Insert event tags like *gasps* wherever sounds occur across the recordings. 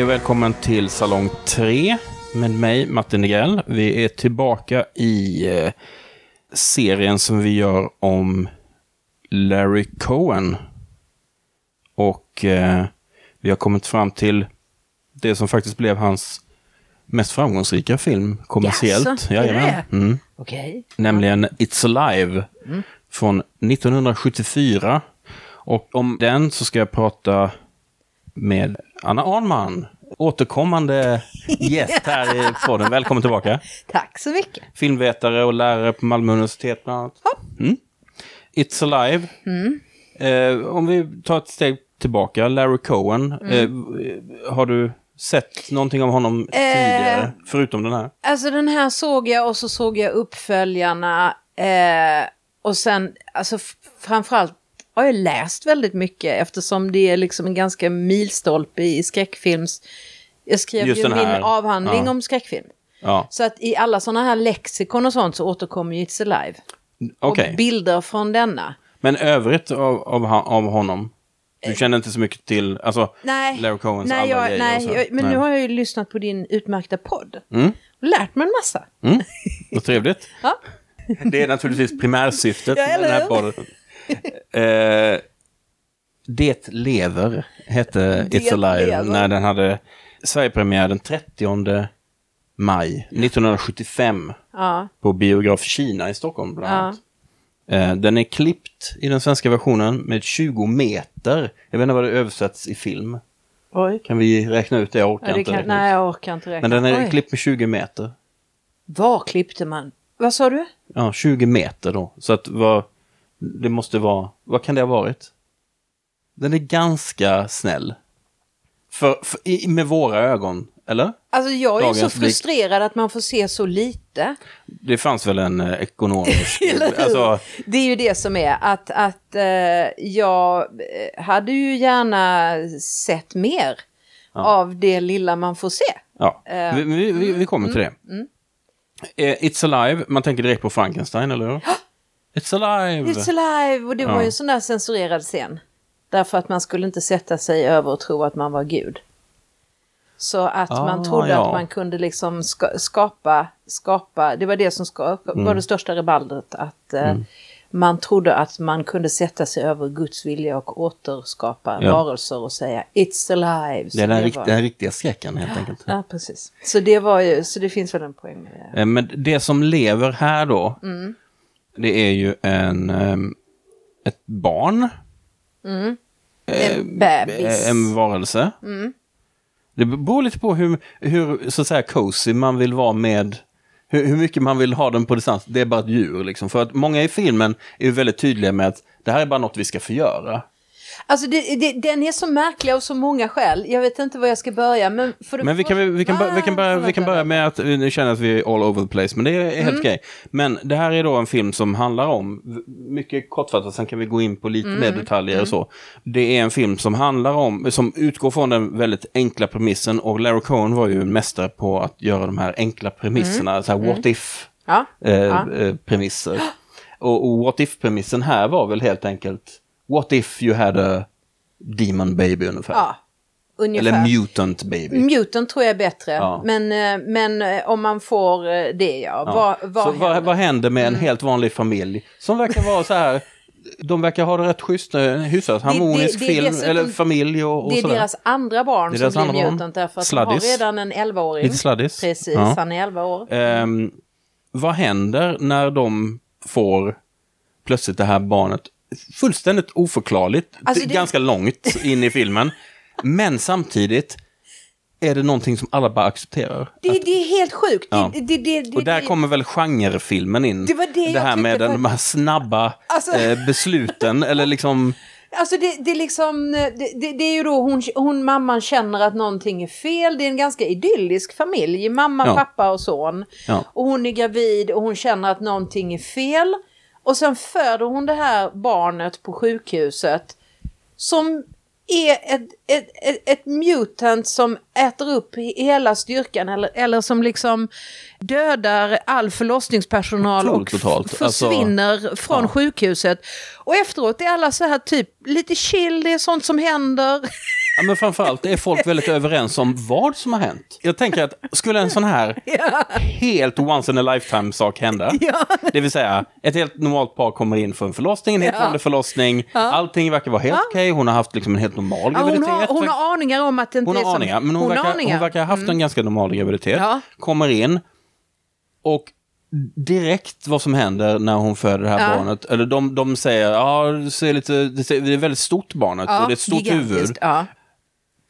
Hej och välkommen till Salong 3 med mig, Martin Negrell. Vi är tillbaka i eh, serien som vi gör om Larry Cohen. Och eh, vi har kommit fram till det som faktiskt blev hans mest framgångsrika film kommersiellt. Jaså, det Jajamän. Mm. Okej. Nämligen It's Alive från 1974. Och om den så ska jag prata med Anna Arnman, återkommande gäst här i podden. Välkommen tillbaka. Tack så mycket. Filmvetare och lärare på Malmö universitet bland annat. Mm. It's Alive. Eh, om vi tar ett steg tillbaka, Larry Cohen. Eh, har du sett någonting av honom tidigare, förutom den här? Alltså den här såg jag och så såg jag uppföljarna. Eh, och sen, alltså framförallt har jag läst väldigt mycket eftersom det är liksom en ganska milstolpe i skräckfilms... Jag skrev Just ju min avhandling ja. om skräckfilm. Ja, Så att i alla sådana här lexikon och sånt så återkommer ju It's Alive. okej. Och bilder från denna. Men övrigt av, av, av honom? Du känner inte så mycket till alltså, Nej, Larry Cohens nej, alla jag, grejer? nej jag, men Nej. nu har jag ju lyssnat på din utmärkta podd. Mm. Och lärt mig en massa. Mm. Vad trevligt. *laughs* Ja. Det är naturligtvis primärsyftet Ja, med den här podden. *laughs* Eh, det lever hette Det It's Alive lever. när den hade Sverigepremiär den 30 maj 1975 Ja, på Biograf Kina i Stockholm bland Ja. annat. Eh, Den är klippt i den svenska versionen med 20 meter. Jag vet inte vad det översätts i film. oj. Kan vi räkna ut det? Jag orkar Ja, det inte kan, nej, jag orkar inte räkna. Men den är Oj. klippt med 20 meter. Var klippte man? Vad sa du? Ja, 20 meter då. Så att vad, det måste vara, vad kan det ha varit? Den är ganska snäll. För, för i, med våra ögon, eller? Alltså jag är ju så Dagens blick. frustrerad att man får se så lite. Det fanns väl en eh, ekonomisk... *laughs* Alltså, Det är ju det som är att, att eh, jag eh, hade ju gärna sett mer av det lilla man får se. ja, Eh, vi, vi, vi, kommer till det. Eh, It's Alive, man tänker direkt på Frankenstein, eller hur? *gasps* *gasps* It's Alive! It's alive! Och det var Ja. ju en sån där censurerad scen. Därför att man skulle inte sätta sig över och tro att man var Gud. Så att Ah, man trodde ja. att man kunde liksom ska, skapa, skapa, det var det som ska, Mm. var det största rebaldret. Att eh, man trodde att man kunde sätta sig över Guds vilja och återskapa Ja. varelser och säga It's alive. Så det är den, det rikt, var- den riktiga skräcken helt enkelt. Ja, precis. Så det var ju, så det finns väl en poäng med det. Eh, Men det som lever här då, Mm. Det är ju en, ehm, ett barn, En bebis. eh, en varelse. Mm. Det beror lite på hur, hur så att säga cozy man vill vara med, hur, hur mycket man vill ha den på distans. Det är bara ett djur liksom. För att många i filmen är ju väldigt tydliga med att det här är bara något vi ska få göra. Alltså det, det, den är så märklig av så många skäl. Jag vet inte var jag ska börja. Men, Men vi kan, första- vi kan, bör- vi kan, börja, vi kan börja med att, nu känner att vi är all over the place, men det är helt Mm. okej. Men det här är då en film som handlar om, mycket kortfattat, sen kan vi gå in på lite Mm. mer detaljer och så. Det är en film som handlar om, som utgår från den väldigt enkla premissen och Larry Cohen var ju en mästare på att göra de här enkla premisserna, så här what if Mm. Ja, eh, ja. eh, premisser. Och, och what if-premissen här var väl helt enkelt, what if you had a demon baby ungefär. ja, ungefär. Eller mutant baby. Mutant tror jag är bättre. Ja. Men, eh, men eh, om man får eh, det ja. Ja. Vad, vad så händer? vad händer med en helt vanlig familj som verkar vara så här, de verkar ha det rätt schysst, hyfsat harmonisk det- det är film, dessutom- eller familj och, och det är sådär. deras andra barn Det är som deras blir mutant därför att de Sladdis. har redan en 11-åring. Lite sladdis. Precis, Ja. han är 11 år. Ehm, vad händer när de får plötsligt det här barnet fullständigt oförklarligt, Alltså det- ganska långt in i filmen, men samtidigt är det någonting som alla bara accepterar. Det, det är helt sjukt. Ja. Det, det, det, det, Och där det- kommer väl genrefilmen in. Det var det jag här med för- de här snabba Alltså- eh, besluten, eller liksom... Alltså det, det liksom, det, det, det är ju då hon, hon, mamman känner att någonting är fel. Det är en ganska idyllisk familj, mamma, Ja. pappa och son. Ja. Och hon är gravid och hon känner att någonting är fel. Och sen föder hon det här barnet på sjukhuset. Som är ett, ett, ett, ett mutant som äter upp hela styrkan eller, eller som liksom dödar all förlossningspersonal och totalt. Alltså, försvinner från ja. sjukhuset. Och efteråt är alla så här typ lite chill, det är sånt som händer. *laughs* Ja, men framförallt är folk väldigt överens om vad som har hänt. Jag tänker att skulle en sån här *laughs* helt once in a lifetime sak hända, *laughs* Ja. det vill säga ett helt normalt par kommer in för en förlossning, en helt Ja. vanlig förlossning, allting verkar vara helt okej, hon har haft liksom en helt normal Ja, hon, graviditet. har, hon har aningar om att det inte Hon är som... aningar, men hon, har verkar, aningar. hon verkar ha haft en ganska normal graviditet. Ja. Kommer in och direkt vad som händer när hon föder det här Ja. barnet, eller de, de säger, ja, det, ser lite, det, ser, det är väldigt stort barnet Ja, och det är ett stort gigantiskt, huvud. Ja.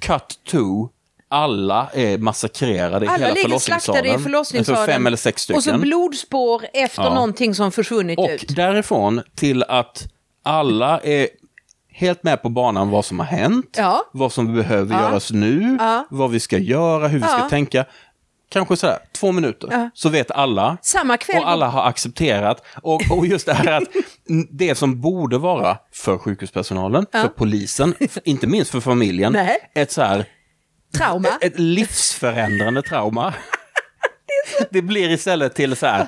Cut to, alla är massakrerade i Alla hela ligger förlossningssalen. slaktade i förlossningssalen. Alltså fem eller sex stycken. Och så blodspår efter Ja. någonting som försvunnit Och ut. därifrån till att alla är helt med på banan vad som har hänt, Ja. vad som behöver Ja. göras nu, Ja. vad vi ska göra, hur vi ska tänka. Kanske sådär, två minuter, Ja. så vet alla. Samma kväll. Och alla har accepterat. Och, och just det här att *laughs* det som borde vara för sjukhuspersonalen, för polisen, inte minst för familjen, Nej. ett så här Trauma. ett livsförändrande trauma. *laughs* det blir istället till så här.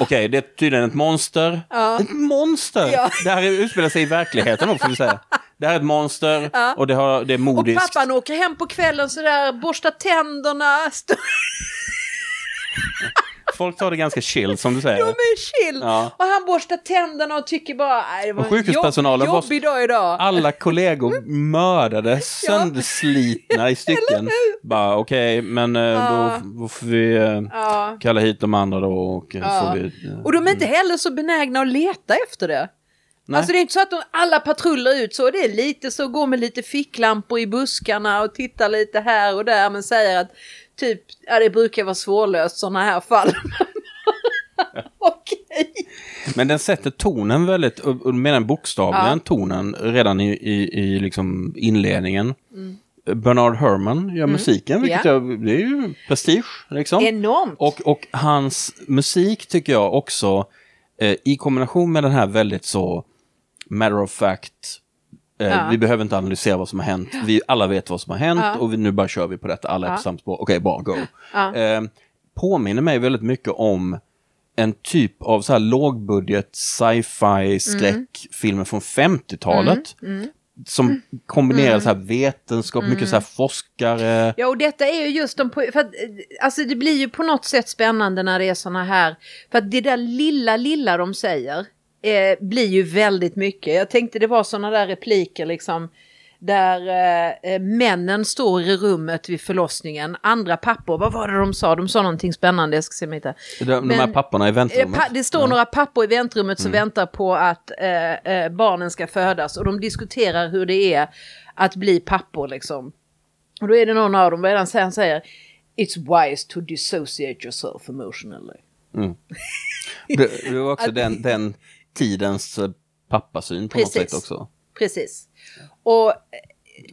Okej, det är tydligen ett monster. Ett monster! Ja. Det här utspelar sig i verkligheten också, får vi säga. Det här är ett monster och det, har, det är Och modiskt. pappan åker hem på kvällen sådär, borstar tänderna. *laughs* Folk tar det ganska chill, som du säger. De är chill. Ja. Och han borstar tänderna och tycker bara, det var Och sjukhuspersonalen jobb, jobbig dag idag. Alla kollegor mördade, *laughs* sönderslitna i stycken. Bara okej, men eh, Ja. då, får vi eh, Ja. kalla hit de andra då och eh, Ja. vi... Och de är inte heller så benägna att leta efter det. Nej. Alltså det är inte så att de, alla patruller ut så, det är lite så, går med lite ficklampor i buskarna och tittar lite här och där men säger att typ, ja det brukar vara svårlöst sådana här fall. *laughs* Okej. Men den sätter tonen väldigt, och menar bokstavligen Ja. tonen, redan i, i, i liksom inledningen. Bernard Herrmann gör musiken, vilket Mm. Ja. jag, det är ju prestige. Liksom. Enormt. Och, och hans musik tycker jag också, eh, i kombination med den här väldigt så matter of fact, eh, Ja. vi behöver inte analysera vad som har hänt, vi alla vet vad som har hänt Ja. och vi, nu bara kör vi på detta, alla är Ja. på samma spår, okej, bra, go. Ja. Eh, påminner mig väldigt mycket om en typ av så här lågbudget sci-fi skräckfilmer från 50-talet. Som kombinerar så här vetenskap, mycket så här forskare. Ja, och detta är ju just de... För att, eh, alltså det blir ju på något sätt spännande när det är såna här... För att det där lilla, lilla de säger eh, blir ju väldigt mycket. Jag tänkte det var såna där repliker liksom. Där eh, eh, männen står i rummet vid förlossningen. Andra pappor, vad var det de sa? De sa någonting spännande, jag ska se om jag hittar. De, de här Men- papporna i Eh, väntrummet. pa- Det står några pappor i väntrummet som väntar på att eh, eh, barnen ska födas och de diskuterar hur det är att bli pappor liksom. Och då är det någon av dem, det han säger? It's wise to dissociate yourself emotionally. Det, det var också den, den tidens eh, pappasyn på något Precis. sätt också. Precis. Och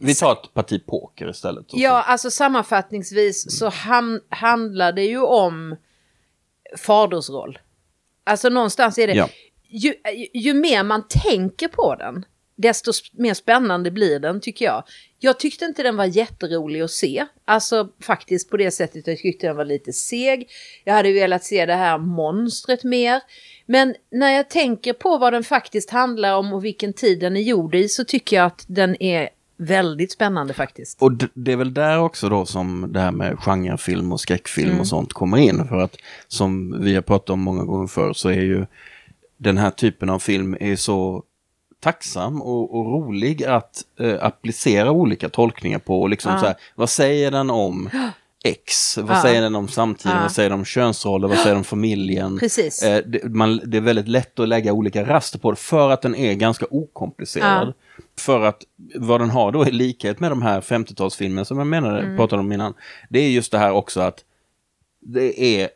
Vi tar ett parti poker istället. ja, alltså sammanfattningsvis så ham- handlar det ju om fadersroll. Alltså någonstans är det, Ja. ju, ju, mer man tänker på den, desto mer spännande blir den tycker jag. Jag tyckte inte den var jätterolig att se. Alltså faktiskt på det sättet jag tyckte den var lite seg. Jag hade velat se det här monstret mer. Men när jag tänker på vad den faktiskt handlar om och vilken tid den är gjord i så tycker jag att den är väldigt spännande faktiskt. Och det är väl där också då som det här med genrefilm och skräckfilm Mm. och sånt kommer in. För att som vi har pratat om många gånger förr så är ju den här typen av film är så tacksam och, och rolig att eh, applicera olika tolkningar på. Och liksom Ja. så här, vad säger den om *gasps* *gasps* X? Vad Ja. säger den om samtiden? Ja. Vad säger den om könsroller? Vad säger den om familjen? Precis. Eh, det, man, det är väldigt lätt att lägga olika raster på det för att den är ganska okomplicerad. För att vad den har då i likhet med de här 50-talsfilmerna som jag menade, Mm. pratade om innan. Det är just det här också att det är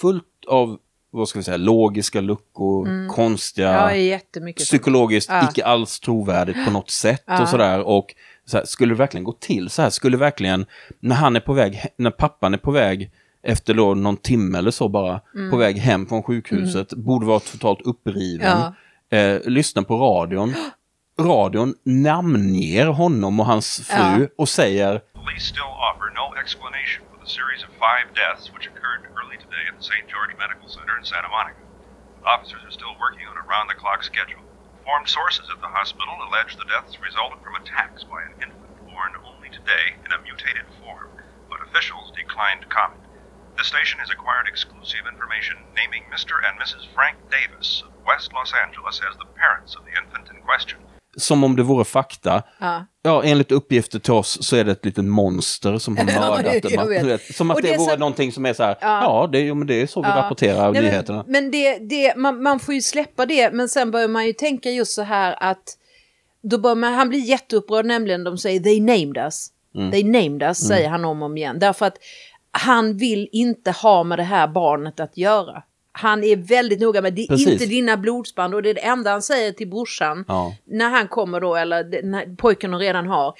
fullt av, vad ska vi säga, logiska luckor, konstiga, Mm. Ja, jättemycket. sånt. psykologiskt Ja. icke alls trovärdigt på något sätt Ja. och sådär. Och så här, skulle det verkligen gå till så här? Skulle verkligen, när han är på väg, när pappan är på väg efter då någon timme eller så bara, Mm. på väg hem från sjukhuset, borde vara totalt uppriven. Ja. Eh, lyssna på radion. Radion namnger honom och hans fru Ja. och säger Police still offer no explanation for the series of five deaths which occurred early today at the St. George Medical Center in Santa Monica. Officers are still working on a round the clock schedule. Informed sources at the hospital allege the deaths resulted from attacks by an infant born only today in a mutated form, but officials declined comment. The station has acquired exclusive information naming Mr. and Mrs. Frank Davis of West Los Angeles as the parents of the infant in question. Som om det vore fakta. Ja. Ja, enligt uppgifter till oss så är det ett litet monster som har *laughs* Ja, mördat Man- vet. vet, Som att Och det, det vore så- någonting som är så här, Ja. ja, det, jo, men det är så vi Ja. rapporterar Nej, nyheterna. Men, men det, det, man, man får ju släppa det, men sen börjar man ju tänka just så här att då börjar man, han blir jätteupprörd nämligen, de säger they named us. Mm. They named us, säger han om och om igen. Därför att han vill inte ha med det här barnet att göra. Han är väldigt noga med, det är Precis. inte dina blodsband och det är det enda han säger till brorsan Ja. när han kommer då, eller det- när pojken de redan har.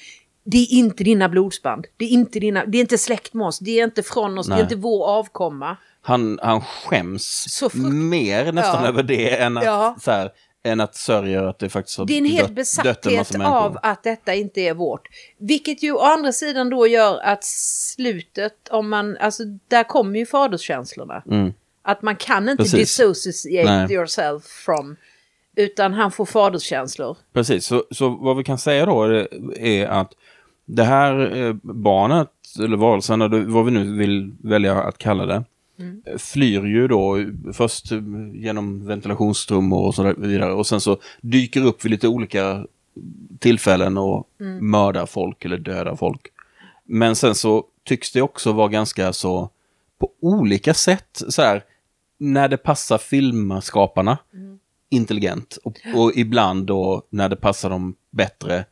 Det är inte dina blodsband. Det är inte, dina, det är inte släkt med oss. Det är inte från oss. Det Nej. är inte vår avkomma. Han, han skäms mer nästan Ja. över det än att, Ja. så här, än att sörja att det faktiskt har Det är en helt dött, dött en massa besatthet människor. av att detta inte är vårt. Vilket ju å andra sidan då gör att slutet, om man, alltså där kommer ju faderskänslorna. Mm. Att man kan inte Precis. dissociate Nej. yourself from, utan han får faderskänslor. Precis, så, så vad vi kan säga då är, är att det här eh, barnet, eller varelsen, eller vad vi nu vill välja att kalla det, Mm. flyr ju då först genom ventilationstrummor och så vidare och sen så dyker upp vid lite olika tillfällen och Mm. mördar folk eller dödar folk. Men sen så tycks det också vara ganska så på olika sätt så här när det passar filmskaparna Mm. intelligent och, och ibland då när det passar dem bättre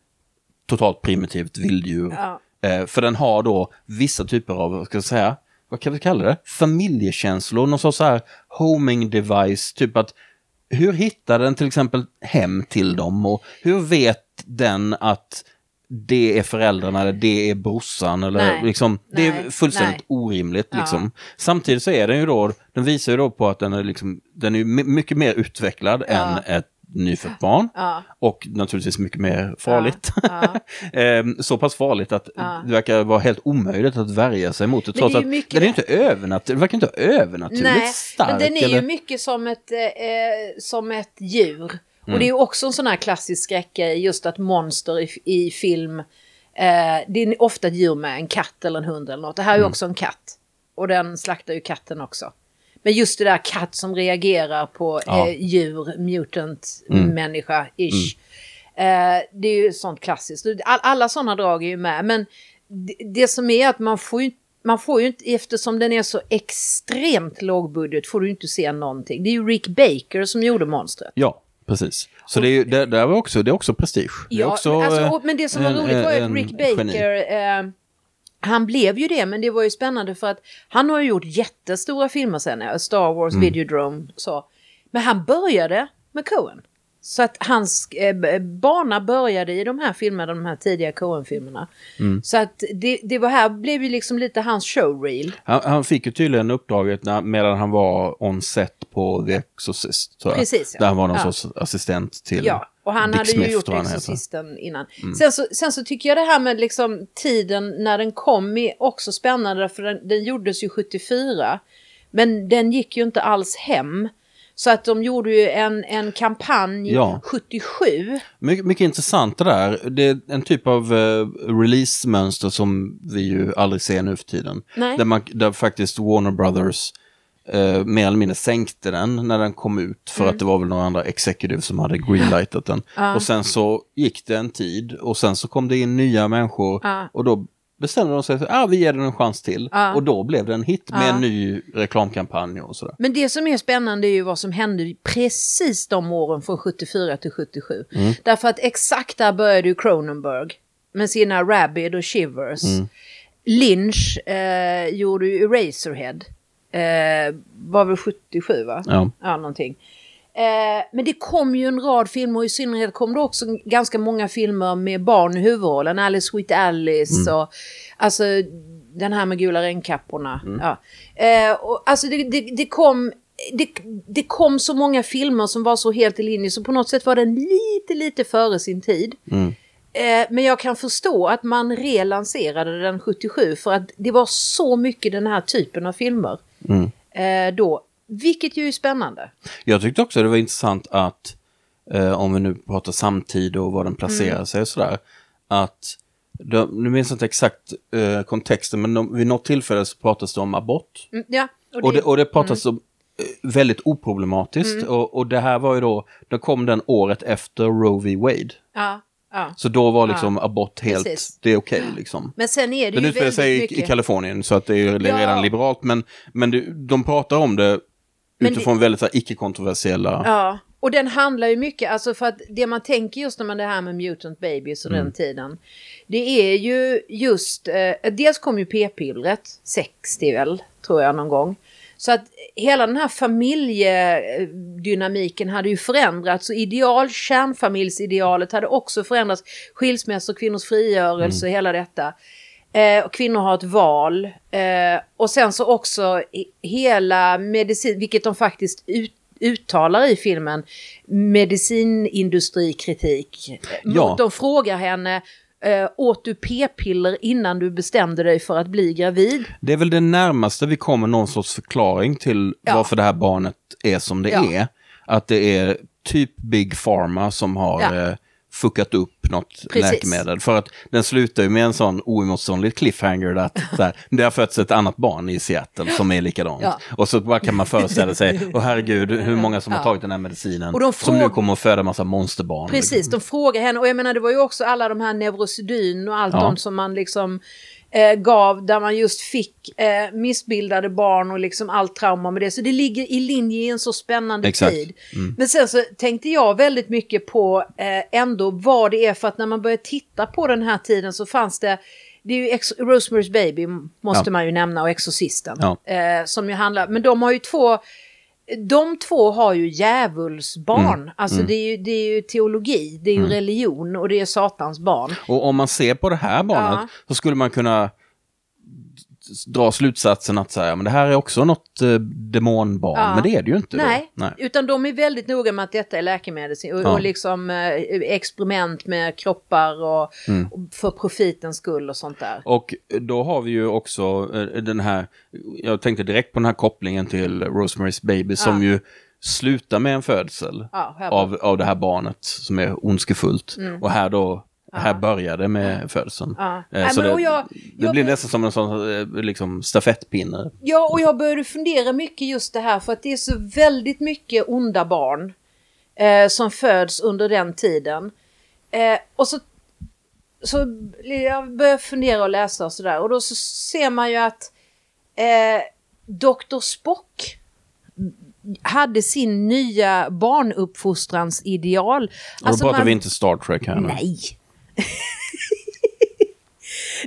totalt primitivt vilddjur. Ja. Eh, för den har då vissa typer av, vad ska jag säga, vad kan vi kalla det? Familjekänslor, någon sorts så här homing device, typ att hur hittar den till exempel hem till dem och hur vet den att det är föräldrarna eller det är brorsan eller Nej, liksom, det är nej, fullständigt nej. orimligt Ja. liksom. Samtidigt så är den ju då, den visar ju då på att den är liksom, den är mycket mer utvecklad Ja. än ett nyfött barn. Ja. Och naturligtvis mycket mer farligt. Ja. *laughs* Ehm, så pass farligt att Ja. det verkar vara helt omöjligt att värja sig mot det. Trots det är ju att mycket- den är inte övernat- den verkar inte övernaturligt Nej, stark. men den är eller... ju mycket som ett, eh, som ett djur. Och Mm. det är ju också en sån här klassisk skräckgrej, just att monster i, i film, eh, det är ofta ett djur med en katt eller en hund eller något. Det här är ju Mm. också en katt. Och den slaktar ju katten också. Men just det där katt som reagerar på Ja. eh, djur, mutant, Mm. människa-ish. Eh, det är ju sånt klassiskt. All, alla sådana drag är ju med. Men det, det som är att man får ju man får ju inte, eftersom den är så extremt lågbudget, får du inte se någonting. Det är ju Rick Baker som gjorde monstret. Ja, precis. Så det, är, det, det, var också, det är också prestige. det Ja, också, men, alltså, eh, och- men det som var en- roligt var att Rick. Baker, eh, han blev ju det, men det var ju spännande för att han har ju gjort jättestora filmer sen, eh, Star Wars, Mm. Videodrome, så. Men han började med Coen. Så att hans eh, bana började i de här filmerna, de här tidiga Coen-filmerna. Mm. Så att det, det var här blev ju liksom lite hans showreel. Han, han fick ju tydligen uppdraget när, medan han var on set på The Exorcist. tror jag. Precis, ja. Där han var någon Ja. sorts assistent till Ja, och han Dick hade ju Smith, gjort heter. Mm. Exorcisten innan. Sen, så, sen så tycker jag det här med liksom tiden när den kom är också spännande för den, den gjordes ju 74. Men den gick ju inte alls hem. Så att de gjorde ju en, en kampanj Ja. 77. Mycket, mycket intressant det där. Det är en typ av eh, release-mönster som vi ju aldrig ser nu för tiden. Nej. Där, man, där faktiskt Warner Brothers eh, mer eller mindre sänkte den när den kom ut. För Mm. att det var väl några andra executives som hade greenlightat den. Och sen så gick det en tid och sen så kom det in nya människor. Ja. Och då bestämde de sig för att ah, vi ger den en chans till. Ja. Och då blev det en hit med en ny reklamkampanj och sådär. Men det som är spännande är ju vad som hände precis de åren från 74 till 77. Mm. Därför att exakt där började ju Cronenberg med sina Rabid och Shivers. Mm. Lynch eh, gjorde ju Eraserhead. Eh, var väl 77 va? Ja. Ja, någonting. Eh, men det kom ju en rad filmer och i synnerhet kom det också ganska många filmer med barn i huvudrollen. Alice Sweet Alice Mm. och alltså den här med gula regnkapporna. Ja. Eh, och, alltså det, det, det kom det, det kom så många filmer som var så helt i linje så på något sätt var den lite, lite före sin tid. Mm. Eh, men jag kan förstå att man relanserade den 77 för att det var så mycket den här typen av filmer. Mm. Eh, då, vilket ju är spännande. Jag tyckte också det var intressant att, eh, om vi nu pratar samtid och var den placerar sig och sådär, att de, nu minns jag inte exakt eh, kontexten, men de, vid något tillfälle så pratas det om abort. Mm, ja, Och det, och det pratas om eh, väldigt oproblematiskt. Och, och det här var ju då, då kom den året efter Roe v. Wade. ja, ja. Så då var liksom abort helt, Precis. det är okej liksom. Men sen är det Den ju utspelar väldigt sig i, mycket... i Kalifornien så att det är ju Ja. redan liberalt. Men, men det, de pratar om det Men utifrån väldigt så här, icke-kontroversiella... Ja, och den handlar ju mycket, alltså för att det man tänker just när man det här med Mutant Babies och Mm. den tiden. Det är ju just, eh, dels kom ju p-pillret, 60 väl, tror jag någon gång. Så att hela den här familjedynamiken hade ju förändrats och ideal, kärnfamiljsidealet hade också förändrats. Skilsmässor, kvinnors frigörelse, Mm. hela detta. Eh, och kvinnor har ett val. Eh, och sen så också hela medicin, vilket de faktiskt ut, uttalar i filmen, medicinindustrikritik. Ja. De frågar henne, eh, åt du p-piller innan du bestämde dig för att bli gravid? Det är väl det närmaste vi kommer någon sorts förklaring till Ja. varför det här barnet är som det Ja. är. Att det är typ Big Pharma som har Ja. eh, fuckat upp något Precis. läkemedel. För att den slutar ju med en sån oemotståndlig cliffhanger att så här, det har fötts ett annat barn i Seattle som är likadant. Ja. Och så bara kan man föreställa sig, *laughs* och herregud, hur många som har Ja. tagit den här medicinen Och de som nu kommer att föda massa monsterbarn. Precis, de frågar henne och jag menar det var ju också alla de här Neurosedyn och allt Ja. de som man liksom eh, gav där man just fick eh, missbildade barn och liksom allt trauma med det. Så det ligger i linje i en så spännande Exakt. tid. Men sen så tänkte jag väldigt mycket på eh, ändå vad det är för att när man börjar titta på den här tiden så fanns det det är ju Ex- Rosemary's Baby måste Ja. man ju nämna och Exorcisten. Ja. Eh, som ju handlar, men de har ju två de två har ju djävulsbarn. Mm. Alltså Det, är ju, det är ju teologi, det är ju religion och det är satans barn. Och om man ser på det här barnet Ja. så skulle man kunna dra slutsatsen att säga, men det här är också något eh, demonbarn, Ja. men det är det ju inte. Nej, Då. Nej. utan de är väldigt noga med att detta är läkemedel och, Ja. och liksom eh, experiment med kroppar och, Mm. och för profitens skull och sånt där. Och då har vi ju också eh, den här, jag tänkte direkt på den här kopplingen till Rosemary's Baby som ju slutar med en födsel Ja, här av, av det här barnet som är ondskefullt. Och här då, här började med födseln. Ja. Eh, Nej, Så men det, jag- det jag- blir nästan som en sån eh, liksom, stafettpinne. Ja, och jag började fundera mycket just det här för att det är så väldigt mycket onda barn eh, som föds under den tiden. Eh, och så, så jag började fundera och läsa och sådär och då så ser man ju att eh, Dr. Spock hade sin nya barnuppfostrans ideal. Och då Alltså pratar man- vi inte Star Trek här nu. Nej. *laughs*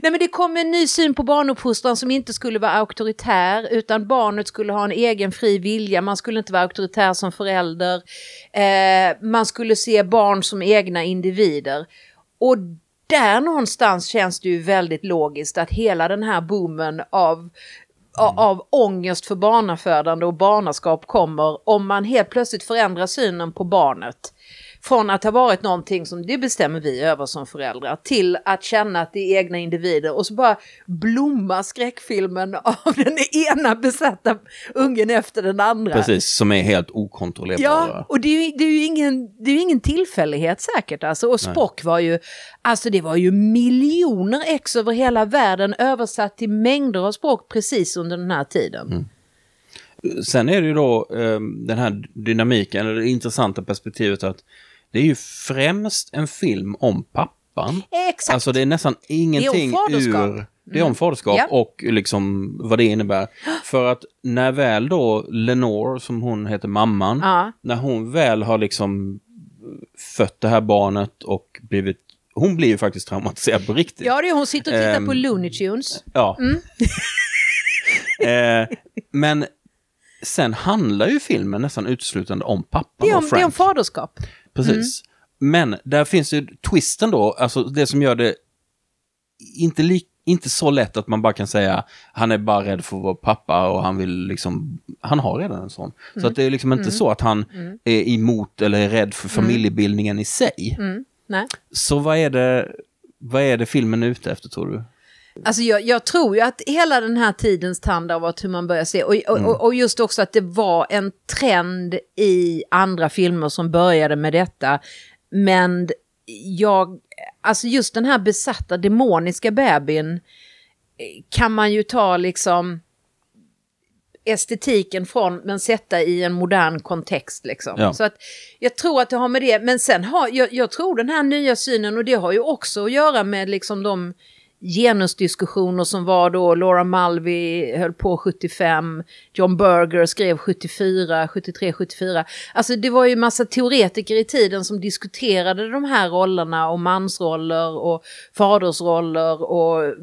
Nej men det kom en ny syn på barnuppfostran som inte skulle vara auktoritär utan barnet skulle ha en egen fri vilja. Man skulle inte vara auktoritär som förälder. Eh, man skulle se barn som egna individer. Och där någonstans känns det ju väldigt logiskt att hela den här boomen av a- av ångest för barnafödande och barnaskap kommer om man helt plötsligt förändrar synen på barnet. Från att ha varit någonting som det bestämmer vi över som föräldrar till att känna att det är egna individer och så bara blommar skräckfilmen *laughs* av den ena besatta ungen efter den andra. Precis, som är helt okontrollerbara. Ja, och det är, ju, det är ju ingen, det är ingen tillfällighet säkert alltså. Och Spock var ju, alltså det var ju miljoner ex över hela världen översatt till mängder av språk precis under den här tiden. Sen är det ju då eh, den här dynamiken, eller det intressanta perspektivet att det är ju främst en film om pappan. Exakt. Alltså det är nästan ingenting faderskap. Mm. ur... Det är om faderskap Ja. och liksom vad det innebär. *gasps* För att när väl då Lenore, som hon heter mamman, Ja. när hon väl har liksom fött det här barnet och blivit... Hon blir ju faktiskt traumatiserad på riktigt. Ja, det är hon sitter och tittar Ehm, på Looney Tunes. Ja. *laughs* eh, men sen handlar ju filmen nästan uteslutande om pappan Det är och om, det Frank. är om faderskap. Precis. Men där finns ju twisten då, alltså det som gör det inte, li- inte så lätt att man bara kan säga han är bara rädd för att vara pappa och han vill liksom, han har redan en sån. Så att det är liksom inte så att han är emot eller är rädd för familjebildningen i sig. Mm. Nej. Så vad är det, vad är det filmen är ute efter tror du? Alltså jag, jag tror ju att hela den här tidens tand har varit hur man börjar se och, och, och- och just också att det var en trend i andra filmer som började med detta. Men jag alltså just den här besatta demoniska bebisen eh, kan man ju ta liksom estetiken från men sätta i en modern kontext liksom. Ja. Så att jag tror att det har med det, men sen har jag, jag tror den här nya synen och det har ju också att göra med liksom de genusdiskussioner som var då, Laura Mulvey höll på 75, John Berger skrev 74, 73, 74. Alltså det var ju massa teoretiker i tiden som diskuterade de här rollerna och mansroller och fadersroller och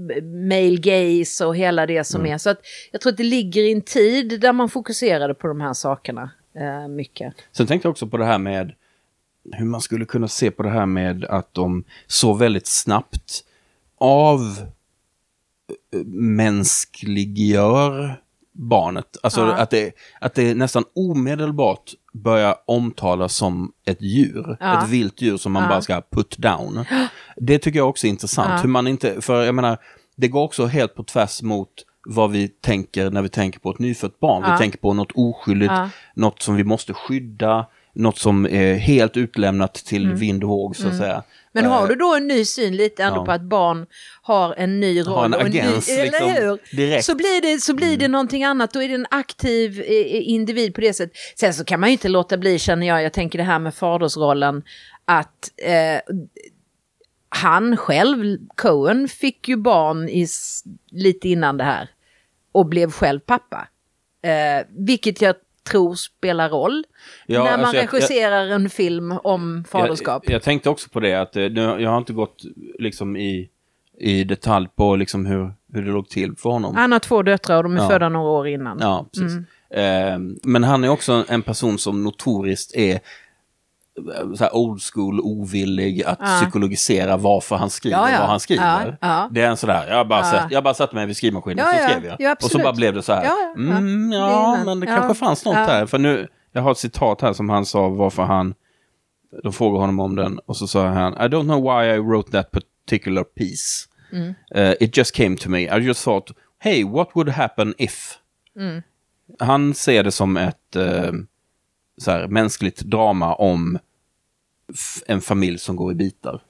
male gaze och hela det som är. Så att jag tror att det ligger i en tid där man fokuserade på de här sakerna eh, mycket. Sen tänkte jag också på det här med hur man skulle kunna se på det här med att de så väldigt snabbt av eh, mänskliggör barnet. Alltså Ja. att, det, att det nästan omedelbart börjar omtalas som ett djur. Ja. Ett vilt djur som man Ja. bara ska put down. Det tycker jag också är intressant. Hur man inte, för jag menar, det går också helt på tvärs mot vad vi tänker när vi tänker på ett nyfött barn. Vi tänker på något oskyldigt, något som vi måste skydda, något som är helt utlämnat till Mm. vind och våg så att säga. Men har Eh, du då en ny syn lite ändå ja. på att barn har en ny roll Har en agens, ny, liksom, eller hur? direkt. Så blir det, så blir det någonting annat, då är det en aktiv eh, individ på det sättet. Sen så kan man ju inte låta bli, känner jag, jag tänker det här med fadersrollen, att eh, han själv, Cohen, fick ju barn i, lite innan det här och blev själv pappa. Eh, vilket jag tror spelar roll Ja, när man alltså jag- jag- regisserar en film om faderskap. Jag, jag tänkte också på det, att eh, nu, jag har inte gått liksom i, i detalj på liksom hur, hur det låg till för honom. Han har två döttrar och de är Ja. födda några år innan. Ja, precis. Mm. Eh, men han är också en person som notoriskt är så här old school, ovillig att Ja. psykologisera varför han skriver Ja, ja. vad han skriver. Ja. Det är en sådär, jag bara, satt, jag bara satte mig vid skrivmaskinen Ja, så skrev jag. Ja, och så bara blev det så här, Ja, mm, men det kanske fanns något där. För nu, jag har ett citat här som han sa varför han, de frågade honom om den och så sa han, I don't know why I wrote that particular piece. Mm. Uh, it just came to me. I just thought, hey, what would happen if? Mm. Han ser det som ett eh, så här, mänskligt drama om en familj som går i bitar.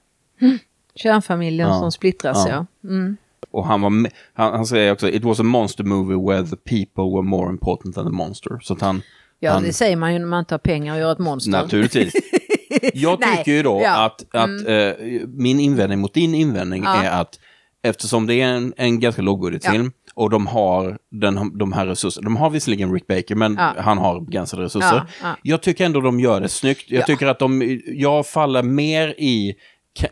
Kärnfamiljen Ja. som splittras, ja. Ja. Mm. Och han, var med, han, han säger också, it was a monster movie where the people were more important than the monster. Så att han, Ja, han det säger man ju när man inte har pengar att göra ett monster. naturligtvis. *laughs* Jag Nej, tycker ju då ja. Mm. att, att eh, min invändning mot din invändning Ja. är att eftersom det är en, en ganska lågbudgetfilm och de har den, de här resurserna, de har visserligen Rick Baker men Ja. han har begränsade resurser. Ja, ja. Jag tycker ändå de gör det snyggt. Jag Ja. tycker att de, jag faller mer i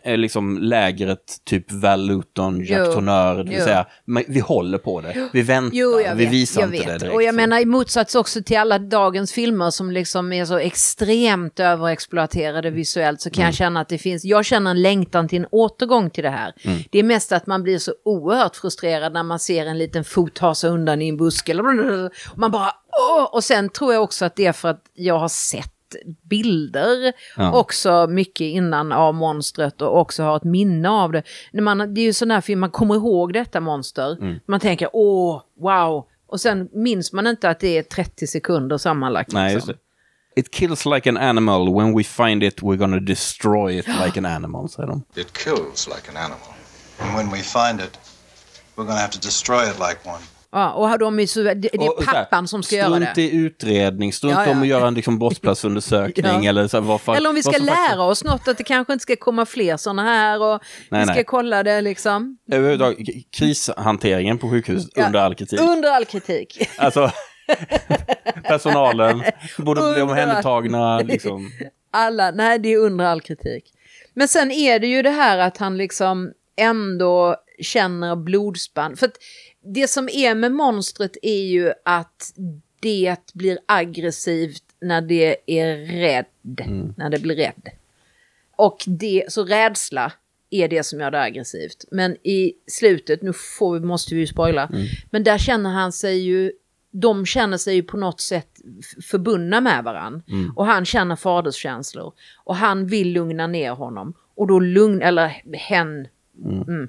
liksom lägret typ Val Luton, Jack Jo. Tourneur, det vill säga vi håller på det, vi väntar, Jo, vi vet. visar inte vet. det direkt. Och jag menar i motsats också till alla dagens filmer som liksom är så extremt överexploaterade visuellt så kan Mm. jag känna att det finns, jag känner en längtan till en återgång till det här. Mm. Det är mest att man blir så oerhört frustrerad när man ser en liten fot ta sig undan i en buske. man bara åh! Och sen tror jag också att det är för att jag har sett bilder Ja. också mycket innan av monstret och också har ett minne av det. När man, det är ju sån här film, man kommer ihåg detta monster. Mm. Man tänker åh, wow. Och sen minns man inte att det är 30 sekunder sammanlagt. Nej, liksom. It kills like an animal. When we find it we're gonna destroy it like an animal, säger de. It kills like an animal. And when we find it, we're to have to destroy it like one. Ja, och de är så, det, är pappan som ska göra Strunt det. i utredning, strunt Ja, ja. om att göra en liksom, *laughs* brottsplatsundersökning Ja. eller så här, vad fan- Eller om vi ska faktiskt- lära oss något, att det kanske inte ska komma fler sådana här och Nej, vi ska nej. kolla det liksom. Överhuvudtaget, krishanteringen på sjukhuset Ja. under all kritik. Under all kritik. Alltså, *laughs* personalen borde bli omhändertagna. Liksom. *laughs* Alla, nej det är under all kritik. Men sen är det ju det här att han liksom ändå känner blodspann. För att det som är med monstret är ju att det blir aggressivt när det är rädd. När det blir rädd. Och det, så rädsla är det som gör det aggressivt. Men i slutet, nu får vi, måste vi ju spoila, men där känner han sig ju, de känner sig ju på något sätt förbundna med varann. Och han känner faderskänslor. Och han vill lugna ner honom. Och då lugn, eller hen, mm.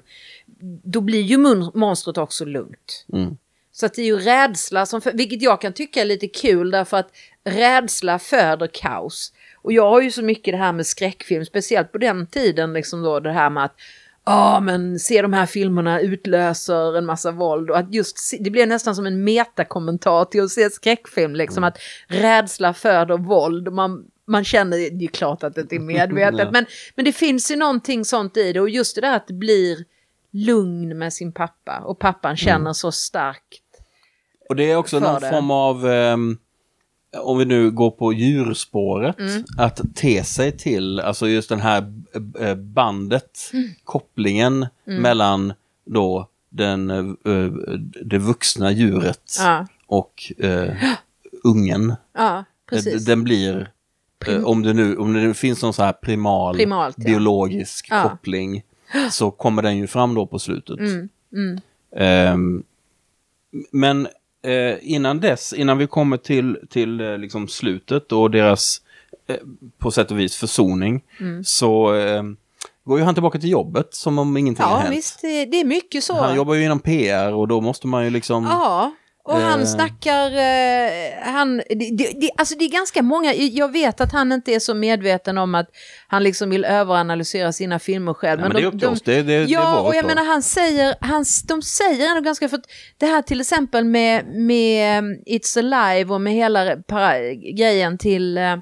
Då blir ju monstret också lugnt. Mm. Så att det är ju rädsla som, vilket jag kan tycka är lite kul därför att rädsla föder kaos. Och jag har ju så mycket det här med skräckfilm, speciellt på den tiden liksom då det här med att Ja men se de här filmerna utlöser en massa våld och att just det blir nästan som en metakommentar till att se skräckfilm liksom att rädsla föder våld och man, man känner, det är ju klart att det inte är medvetet *laughs* men, men det finns ju någonting sånt i det och just det där att det blir lugn med sin pappa och pappan känner så starkt. Och det är också någon det. form av, ehm, om vi nu går på djurspåret, Mm. att te sig till, alltså just den här eh, bandet, Mm. kopplingen mellan då den, eh, det vuxna djuret Ja, och eh, ungen. ja. Den blir, eh, om, det nu, om det nu finns någon så här primal, Primalt, biologisk Ja. koppling, *gasps* så kommer den ju fram då på slutet. Mm, mm. Ehm, men eh, innan dess, innan vi kommer till, till eh, liksom slutet och deras eh, på sätt och vis försoning, Mm. så eh, går ju han tillbaka till jobbet som om ingenting har Ja hänt. visst, det, det är mycket så. Han jobbar ju inom PR och då måste man ju liksom... Ja, och han Eh. snackar, eh, han, det, det, det, alltså det är ganska många, jag vet att han inte är så medveten om att han liksom vill överanalysera sina filmer själv. Ja, men det är upp till oss, det, det, det Ja, vårt och jag då. menar han säger, han, de säger ändå ganska, för att det här till exempel med, med um, It's Alive och med hela para, grejen till eh,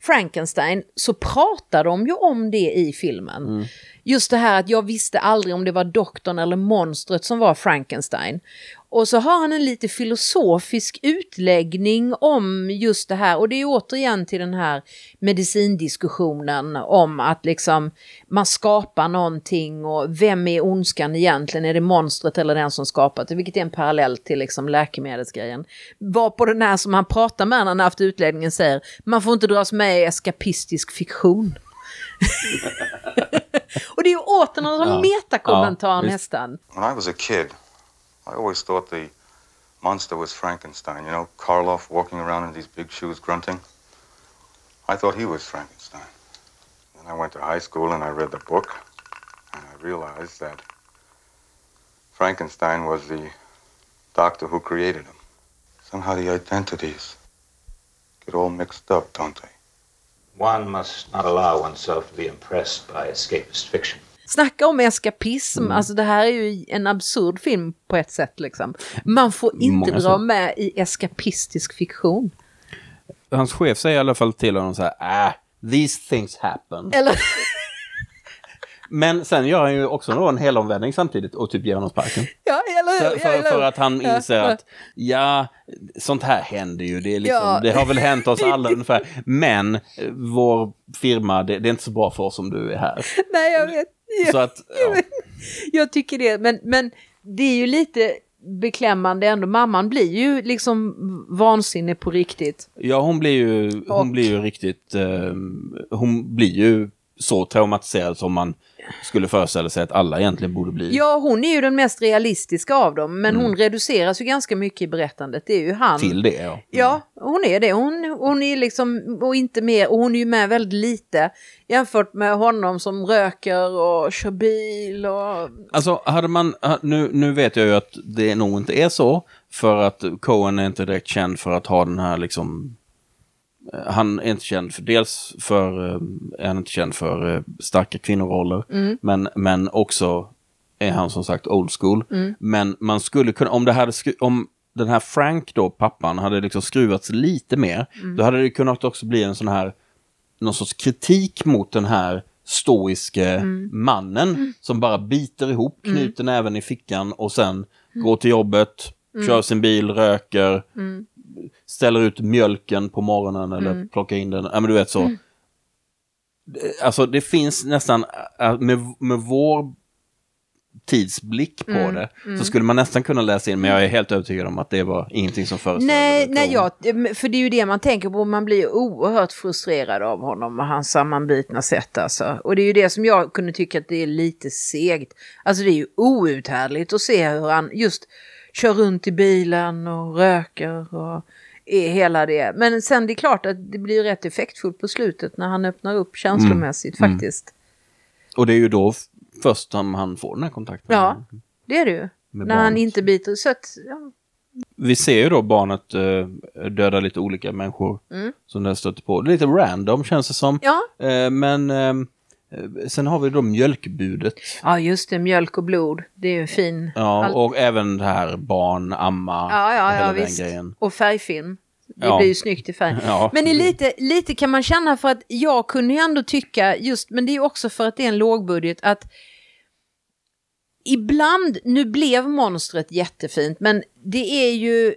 Frankenstein så pratar de ju om det i filmen. Mm. Just det här att jag visste aldrig om det var doktorn eller monstret som var Frankenstein. Och så har han en lite filosofisk utläggning om just det här och det är återigen till den här medicindiskussionen om att liksom man skapar någonting och vem är ondskan egentligen? Är det monstret eller den som skapat det? Vilket är en parallell till liksom läkemedelsgrejen. Var på den här som han pratar med när han haft utläggningen säger man får inte dras med i eskapistisk fiktion. *laughs* och det är ju åter någon Ja. metakommentar Ja, nästan. When I was a kid, I always thought the monster was Frankenstein. You know, Karloff walking around in these big shoes grunting. I thought he was Frankenstein. Then I went to high school and I read the book, and I realized that Frankenstein was the doctor who created him. Somehow the identities get all mixed up, don't they? One must not allow oneself to be impressed by escapist fiction. Snacka om eskapism, Mm. alltså det här är ju en absurd film på ett sätt liksom. Man får inte Många dra så. med i eskapistisk fiktion. Hans chef säger i alla fall till honom så här, ah, these things happen. Eller, Men sen gör han ju också en helomvändning samtidigt och typ ger honom sparken. ja, eller För, för, eller för att han inser ja. att ja, sånt här händer ju. Det, är liksom, Ja. det har väl hänt oss alla ungefär. Men eh, vår firma, det, det är inte så bra för oss om du är här. Nej, jag vet. Så att, ja. Jag tycker det, men, men det är ju lite beklämmande ändå. Mamman blir ju liksom vansinnig på riktigt. ja, hon blir ju, hon Och- blir ju riktigt, eh, hon blir ju så traumatiserad som man skulle föreställa sig att alla egentligen borde bli. Ja, hon är ju den mest realistiska av dem, men hon reduceras ju ganska mycket i berättandet. Det är ju han. Mm. Till det, ja. Ja, hon är det. Hon, hon är liksom, och inte mer, och hon är ju med väldigt lite jämfört med honom som röker och kör bil och... Alltså, hade man, nu, nu vet jag ju att det nog inte är så, för att Cohen är inte direkt känd för att ha den här liksom, han är inte känd för, dels för, eh, är han inte känd för eh, starka kvinnoroller, men, men också är han som sagt old school. Men man skulle kunna, om det hade, om den här Frank då, pappan, hade liksom skruvats lite mer, då hade det kunnat också bli en sån här någon sorts kritik mot den här stoiske mannen som bara biter ihop, knyter näven i fickan och sen går till jobbet, kör sin bil, röker, ställer ut mjölken på morgonen eller plockar in den. Ja, men du vet så. Det- Alltså det finns nästan, äh, med, med vår tidsblick på det, så skulle man nästan kunna läsa in, men jag är helt övertygad om att det var ingenting som föreställde Nej, nej jag, för det är ju det man tänker på, man blir oerhört frustrerad av honom och hans sammanbitna sätt alltså. Och det är ju det som jag kunde tycka att det är lite segt. Alltså det är ju outhärdligt att se hur han just kör runt i bilen och röker och är hela det. Men sen det är klart att det blir rätt effektfullt på slutet när han öppnar upp känslomässigt Mm. faktiskt. Och det är ju då först som han får den här kontakten. Ja, det är det ju. När han barnet. inte biter. Så att, ja, Vi ser ju då barnet eh, döda lite olika människor Mm. som den stöter på. Lite random känns det som. Ja, Eh, men eh, sen har vi då mjölkbudet. ja just det, mjölk och blod. Det är ju en fin... Ja, Allt- och även det här barn, amma, ja, ja, hela ja den visst. grejen. Och färgfilm. Det Ja. blir ju snyggt i färg. *laughs* Ja. Men lite, lite kan man känna för att jag kunde ju ändå tycka, just, men det är också för att det är en lågbudget, att ibland, nu blev monstret jättefint, men det är ju,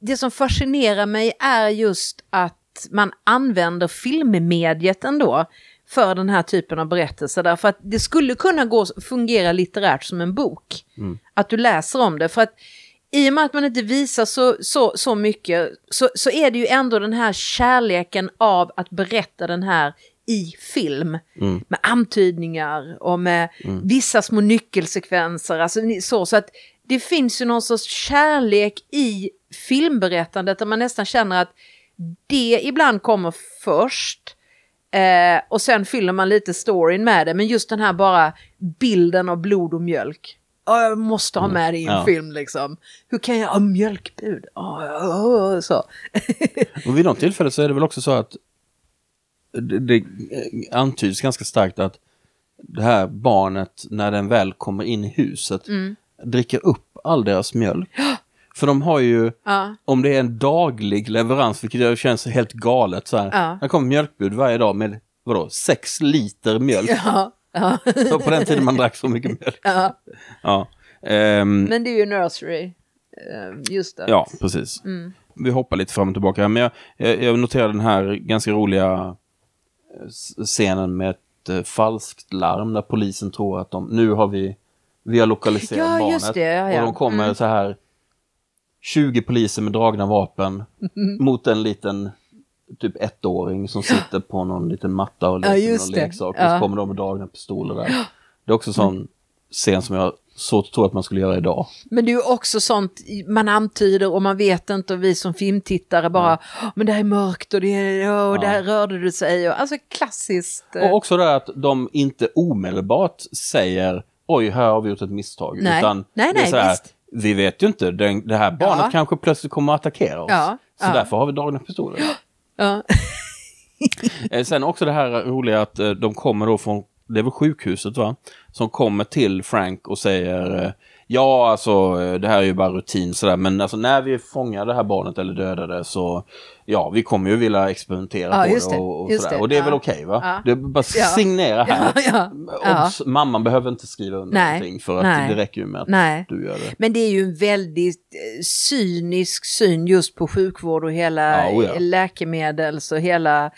det som fascinerar mig är just att man använder filmmediet ändå för den här typen av berättelser. Därför att det skulle kunna gå, fungera litterärt som en bok. Att du läser om det. För att i och med att man inte visar så, så, så mycket så, så är det ju ändå den här kärleken av att berätta den här i film. Med antydningar och med vissa små nyckelsekvenser. Alltså, så, så att det finns ju någon sorts kärlek i filmberättandet där man nästan känner att det ibland kommer först. Eh, och sen fyller man lite storyn med det. Men just den här bara bilden av blod och mjölk. Ja, jag måste ha med det i en Ja. film liksom. Hur kan jag ha mjölkbud? Ja, ja, ja, så. *laughs* Och vid något tillfälle så är det väl också så att det, det antyds ganska starkt att det här barnet, när den väl kommer in i huset, Mm. dricker upp all deras mjölk. För de har ju, Ja. om det är en daglig leverans, vilket känns helt galet så här. Ja. Det kommer mjölkbud varje dag med, vadå, sex liter mjölk. Ja, ja, Och på den tiden man drack så mycket mjölk. ja. Ja, Ehm, Men det är ju nursery. Eh, Just det. ja precis. Vi hoppar lite fram och tillbaka här, men jag, jag, jag noterade den här ganska roliga eh, scenen med ett eh, falskt larm där polisen tror att de, nu har vi, vi har lokaliserat Ja, barnet. det, ja, ja. Och de kommer Mm. så här 20 poliser med dragna vapen *laughs* mot en liten typ ettåring som sitter på någon liten matta och leker med just någon det. leksak. Och Ja. så kommer de med dragna pistoler där. Det är också en sån scen som jag så tror att man skulle göra idag. Men det är ju också sånt man antyder och man vet inte och vi som filmtittare bara "Åh, men det här är mörkt och, det är, och där rörde du sig. Och, alltså klassiskt. eh, Och också det att de inte omedelbart säger oj, här har vi gjort ett misstag. Nej. Utan Nej, det är nej, så här, visst. Vi vet ju inte, den, det här barnet Ja. kanske plötsligt kommer att attackera oss. Ja, Så ja. därför har vi dragna pistoler. Eh, Sen också det här roliga att eh, de kommer då från, det väl sjukhuset va? Som kommer till Frank och säger eh, Ja, alltså eh, det här är ju bara rutin sådär, men alltså när vi fångar det här barnet eller dödar det så ja, vi kommer ju vilja experimentera Ja, på det och, och sådär. det, Och det är ja. väl okej va? Ja. Det är bara signera här. *laughs* Ja. Obs, mamman behöver inte skriva under Nej, någonting för att nej. det räcker ju med att Nej. du gör det. Men det är ju en väldigt eh, cynisk syn just på sjukvård och hela Ja, oh läkemedels och hela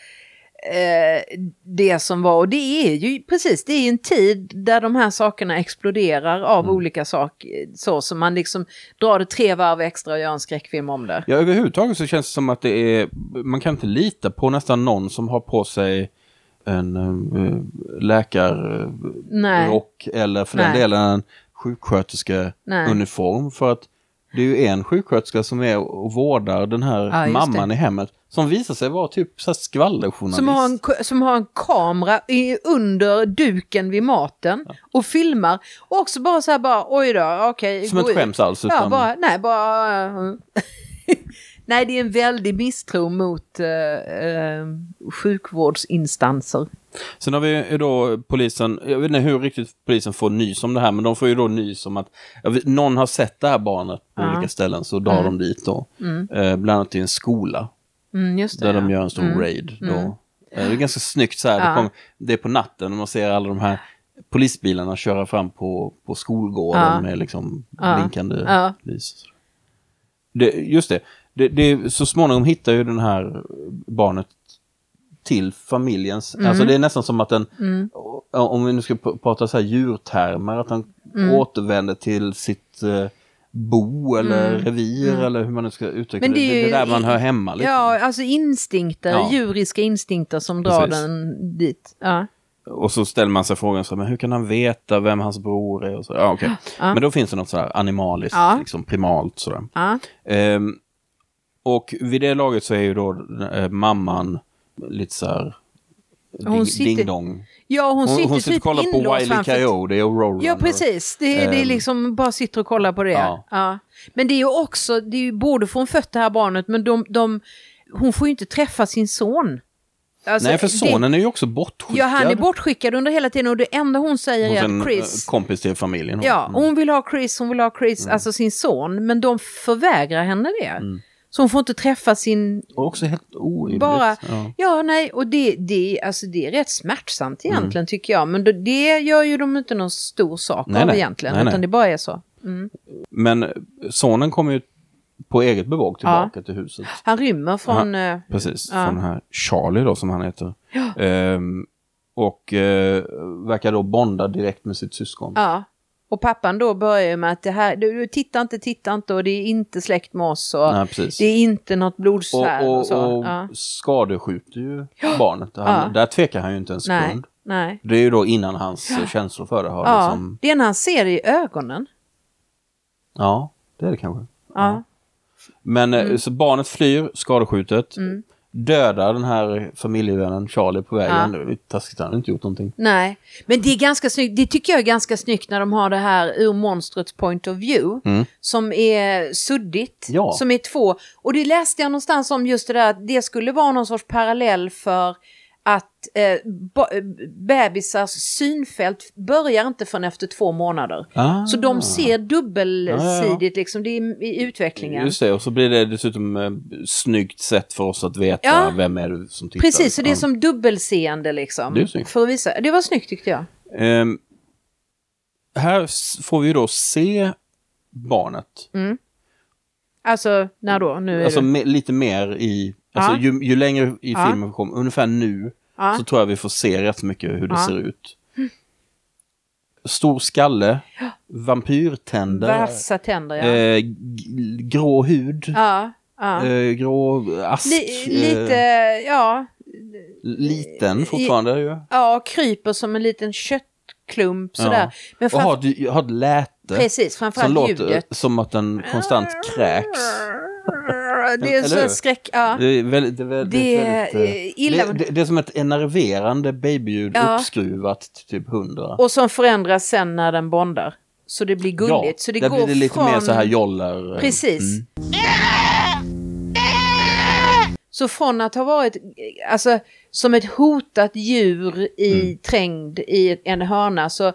eh, det som var. Och det är ju precis, det är en tid där de här sakerna exploderar av Mm. olika saker. Så som man liksom drar det tre varv extra och gör en skräckfilm om det. Ja, överhuvudtaget så känns det som att det är, man kan inte lita på nästan någon som har på sig en uh, läkarrock eller för den Nej. delen en sjuksköterskeuniform. För att det är ju en sjuksköterska som är och vårdar den här Ja, mamman det. i hemmet som visar sig vara typ så här skvallerjournalist. Som har, en, som har en kamera i, under duken vid maten och filmar. Och också bara så här bara, oj då, okej. Som gå inte skäms alls, Ja, utan- bara, nej, bara... *laughs* nej, det är en väldig misstro mot uh, uh, sjukvårdsinstanser. Sen har vi ju då polisen, jag vet inte hur riktigt polisen får nys om det här, men de får ju då nys om att vet, någon har sett det här barnet på Ja. olika ställen, så drar de dit då. Eh, bland annat till en skola. Mm, just det, Där ja. de gör en stor raid. Då. Eh, Det är ganska snyggt så här. Ja. Det, kom, det är på natten och man ser alla de här polisbilarna köra fram på, på skolgården med liksom blinkande ljus. Det, just det. Det, det. Så småningom hittar ju den här barnet till familjens, Mm. alltså det är nästan som att den, om vi nu ska pr- prata så här djurtermer, att han Mm. återvänder till sitt eh, bo eller revir eller hur man nu ska uttrycka Mm. Men det. det är Det, det där man hör hemma. Liksom. Ja, alltså instinkter, Ja. djuriska instinkter som drar Precis. den dit. Ja. Och så ställer man sig frågan, så, men hur kan han veta vem hans bror är? Och så, ja, okej. *gasps* Ja. Men då finns det något sådär animaliskt, liksom primalt. Sådär. Ehm, och vid det laget så är ju då eh, mamman lite så här Hon Ding, sitter- ding dong. Ja, hon, Hon, sitter hon sitter typ och kollar på Wiley Coyote och Roadrunner. Ja, precis. Det, är- det är Ehm. liksom bara sitter och kollar på det. Ja. Ja. Men det är ju också, det är ju både från fött det här barnet, men de, de, hon får ju inte träffa sin son. Alltså, Nej, för det- sonen är ju också bortskickad. Ja, han är bortskickad under hela tiden och det enda hon säger Hos är en att eh, Chris... kompis till familjen. Ja, Mm. hon vill ha Chris, hon vill ha Chris, alltså sin son, men de förvägrar henne det. Så hon får inte träffa sin... Och också helt orimligt. Bara, Ja. ja, nej, och det, det, alltså det är rätt smärtsamt Mm. egentligen tycker jag. Men det, det gör ju de inte någon stor sak Nej, av nej. egentligen, Nej, nej. utan det bara är så. Mm. Men sonen kommer ju på eget bevåg tillbaka till huset. Han rymmer från... eh, Precis, Ja. från den här Charlie då som han heter. Ehm, och eh, verkar då bonda direkt med sitt syskon. Ja. Och pappan då börjar med att det här, du, du titta inte, titta inte och det är inte släkt med oss och Nej, det är inte något blodsär och, och, och, så. och ja. skadeskjuter ju barnet. Han, Ja. Där tvekar han ju inte en Nej, sekund. nej. Det är ju då innan hans eh, känslor för det har Ja, liksom... det är när han ser det i ögonen. Ja, det är det kanske. Ja. Men eh, Mm. så barnet flyr skadeskjutet. Dödar den här familjevännen Charlie på vägen. Ja. Det är taskigt, han har inte gjort någonting. Nej, men det är ganska snyggt. Det tycker jag är ganska snyggt när de har det här ur monstrets point of view. Som är suddigt. Ja. Som är två. Och det läste jag någonstans om just det där att det skulle vara någon sorts parallell för att eh, eh, bebisars synfält börjar inte förrän efter två månader. Ah. Så de ser dubbelsidigt Ja, liksom, det är i utvecklingen. Just det, och så blir det dessutom eh, snyggt sätt för oss att veta Ja. vem är det som tittar. Precis, så det är Ja. som dubbelseende liksom. Det är snyggt. För att visa. Det var snyggt tyckte jag. Ehm, här får vi då se barnet. Alltså, när då? Nu Alltså me- lite mer i... Alltså Ja. ju, ju längre i Ja. filmen vi kommer, ungefär nu, Ja. så tror jag vi får se rätt mycket hur det ser ut. Stor skalle, vampyrtänder, Vassa tänder, eh, grå hud, eh, grå ask, Li- eh, lite, ja, liten fortfarande ju. ja, kryper som en liten köttklump sådär. Men Och har, har ett läte precis, som framförallt låter ljudet. som att den konstant kräks. *laughs* Det är så skräck, ja. Det är väldigt, det är väldigt, Det är, väldigt, eh, illa- det, det, är som ett enerverande babyljud Ja. uppskruvat till typ 100. Och som förändras sen när den bondar. Så det blir gulligt. så det där går blir det lite från... mer så här joller. Precis. mm. Så från att ha varit alltså, som ett hotat djur i, Mm. trängd i en hörna så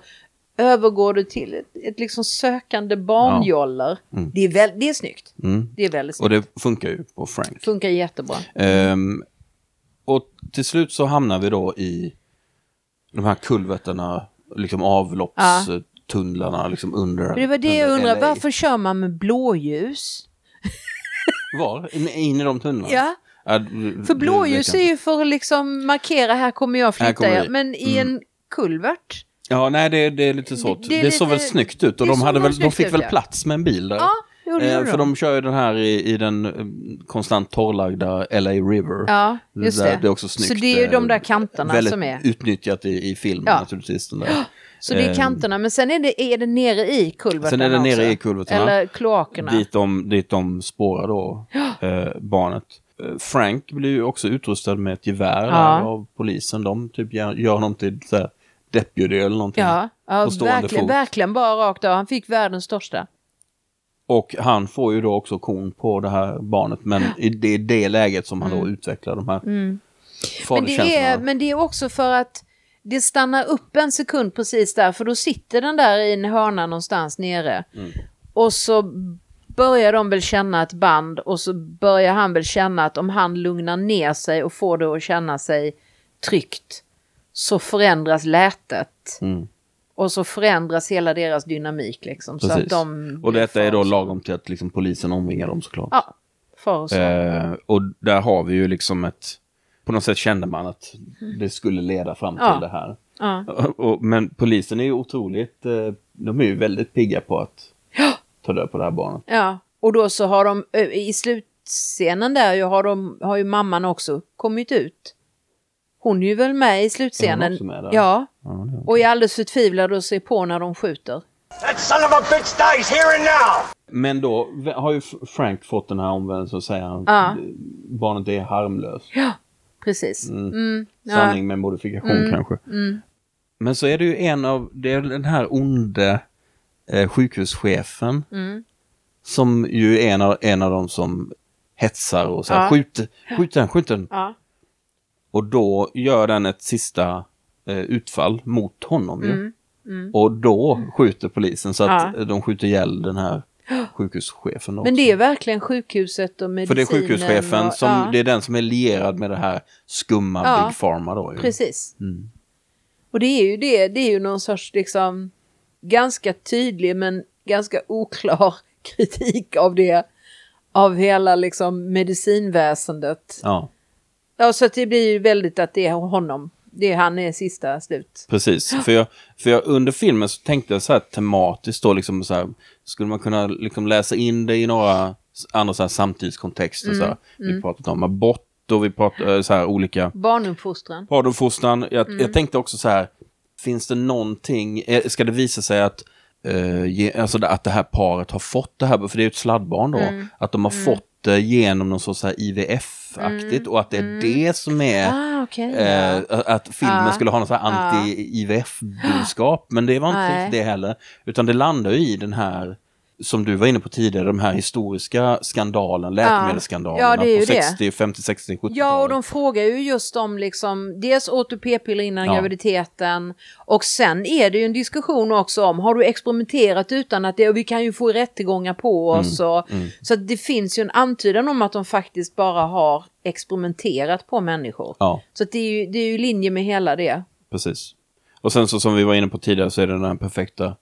övergår det till ett, ett liksom sökande barnjoller. Det, är väl, det är snyggt. Mm. Det är väldigt Och snyggt. det funkar ju på Frank. Funkar jättebra. Ehm, och till slut så hamnar vi då i de här kulverterna, liksom avloppstunnlarna liksom under. Det var det jag undrar, varför kör man med blåljus? Var? In, i de tunnlarna? Ja, Ja, för blåljus är ju för att liksom markera, här kommer jag Här flytta kommer er. vi. Men i Mm. en kulvert? Ja, nej det, det är lite så. Det- Det, det såg lite- väl snyggt ut och de, hade väl, de fick ut, väl ja. plats med en bil där. Ja, jo, det Eh, för de. de kör ju den här i, i den eh, konstant torrlagda LA River. Ja, just där, det. Det är också snyggt. Så det är ju eh, de där kanterna väldigt som är. utnyttjat i, i filmen Ja. naturligtvis. Den där. *gasps* Så det är Eh, kanterna, men sen är det, är det nere i kulverterna Sen är det nere också. i kulverterna. Eller kloakerna. Dit de, dit de spårar då *gasps* eh, barnet. Eh, Frank blir ju också utrustad med ett gevär Ja. av polisen. De typ gör, gör honom till så här, deputy eller någonting. Ja, ja verkligen, verkligen bara rakt av. Han fick världens största. Och han får ju då också kon på det här barnet. Men det är det läget som han då utvecklar de här Mm. Men det, är, men det är också för att det stannar upp en sekund precis där, för då sitter den där i en hörna någonstans nere. Mm. Och så börjar de väl känna ett band och så börjar han väl känna att om han lugnar ner sig och får det att känna sig tryggt så förändras lätet. Mm. Och så förändras hela deras dynamik liksom. Så att de Och detta är då lagom till att liksom polisen omringar dem såklart. Ja, far och så. Eh, och där har vi ju liksom ett... På något sätt kände man att det skulle leda fram till Ja. det här. Ja. *laughs* Och, men polisen är ju otroligt... Eh, de är ju väldigt pigga på att ta död på det här barnet. Ja, och då så har de ö, i slutscenen där ju har, de, har ju mamman också kommit ut. Hon är ju väl med i slutscenen. Med? Ja, Ja, och är alldeles förtvivlad och ser på när de skjuter. That son of a bitch dies here and now! Men då har ju Frank fått den här omvändelsen och säger att Ja. barnet är harmlöst. Ja. precis. Mm. Ja. Sanning med modifikation kanske. Mm. Men så är det ju en av, det är den här onde eh, sjukhuschefen. Mm. Som ju är en av, en av de som hetsar och så här, Ja. skjut, skjut den, skjut den. Ja. Och då gör den ett sista eh, utfall mot honom ju. Mm. Och då skjuter polisen så att Ja. de skjuter ihjäl den här *gasps* sjukhuschefen. Också. Men det är verkligen sjukhuset och För medicinen. det är sjukhuschefen och, som, ja, det är den som är lierad med det här skumma Ja. Big Pharma då. Ju. Precis. Mm. Och det är ju det, det är ju någon sorts liksom ganska tydlig men ganska oklar *laughs* kritik av det. Av hela liksom medicinväsendet. Ja, Ja, så det blir ju väldigt att det är honom. Det är han är sista slut. precis. *laughs* För, jag, för jag, under filmen så tänkte jag så här tematiskt då liksom så här, skulle man kunna liksom läsa in det i några andra så här samtidskontexter. Så här. Mm. Vi pratat om abort och vi pratar eh, så här olika Barnuppfostran. Barnuppfostran. Jag, Mm. jag tänkte också så här, finns det någonting, eh, ska det visa sig att, eh, ge, alltså att det här paret har fått det här, för det är ju ett sladdbarn då, Mm. att de har fått det genom någon sorts så här IVF-aktigt och att det är det som är Mm. Ah, okej. Eh, att filmen Ja. skulle ha något så Ja. anti-IVF-budskap, men det var inte riktigt det heller. Utan det landar ju i den här, som du var inne på tidigare, de här historiska skandalen, läkemedelsskandalerna Ja, det ju på det. 60, 50, 60, 70 Ja, och de frågar ju just om liksom, dels åt du p-piller innan Ja. graviditeten och sen är det ju en diskussion också om, har du experimenterat utan att det, och vi kan ju få rättegångar på oss Mm, och, så att det finns ju en antydan om att de faktiskt bara har experimenterat på människor. Ja, Så det är ju det är ju linje med hela det. precis. Och sen så som vi var inne på tidigare så är det den här perfekta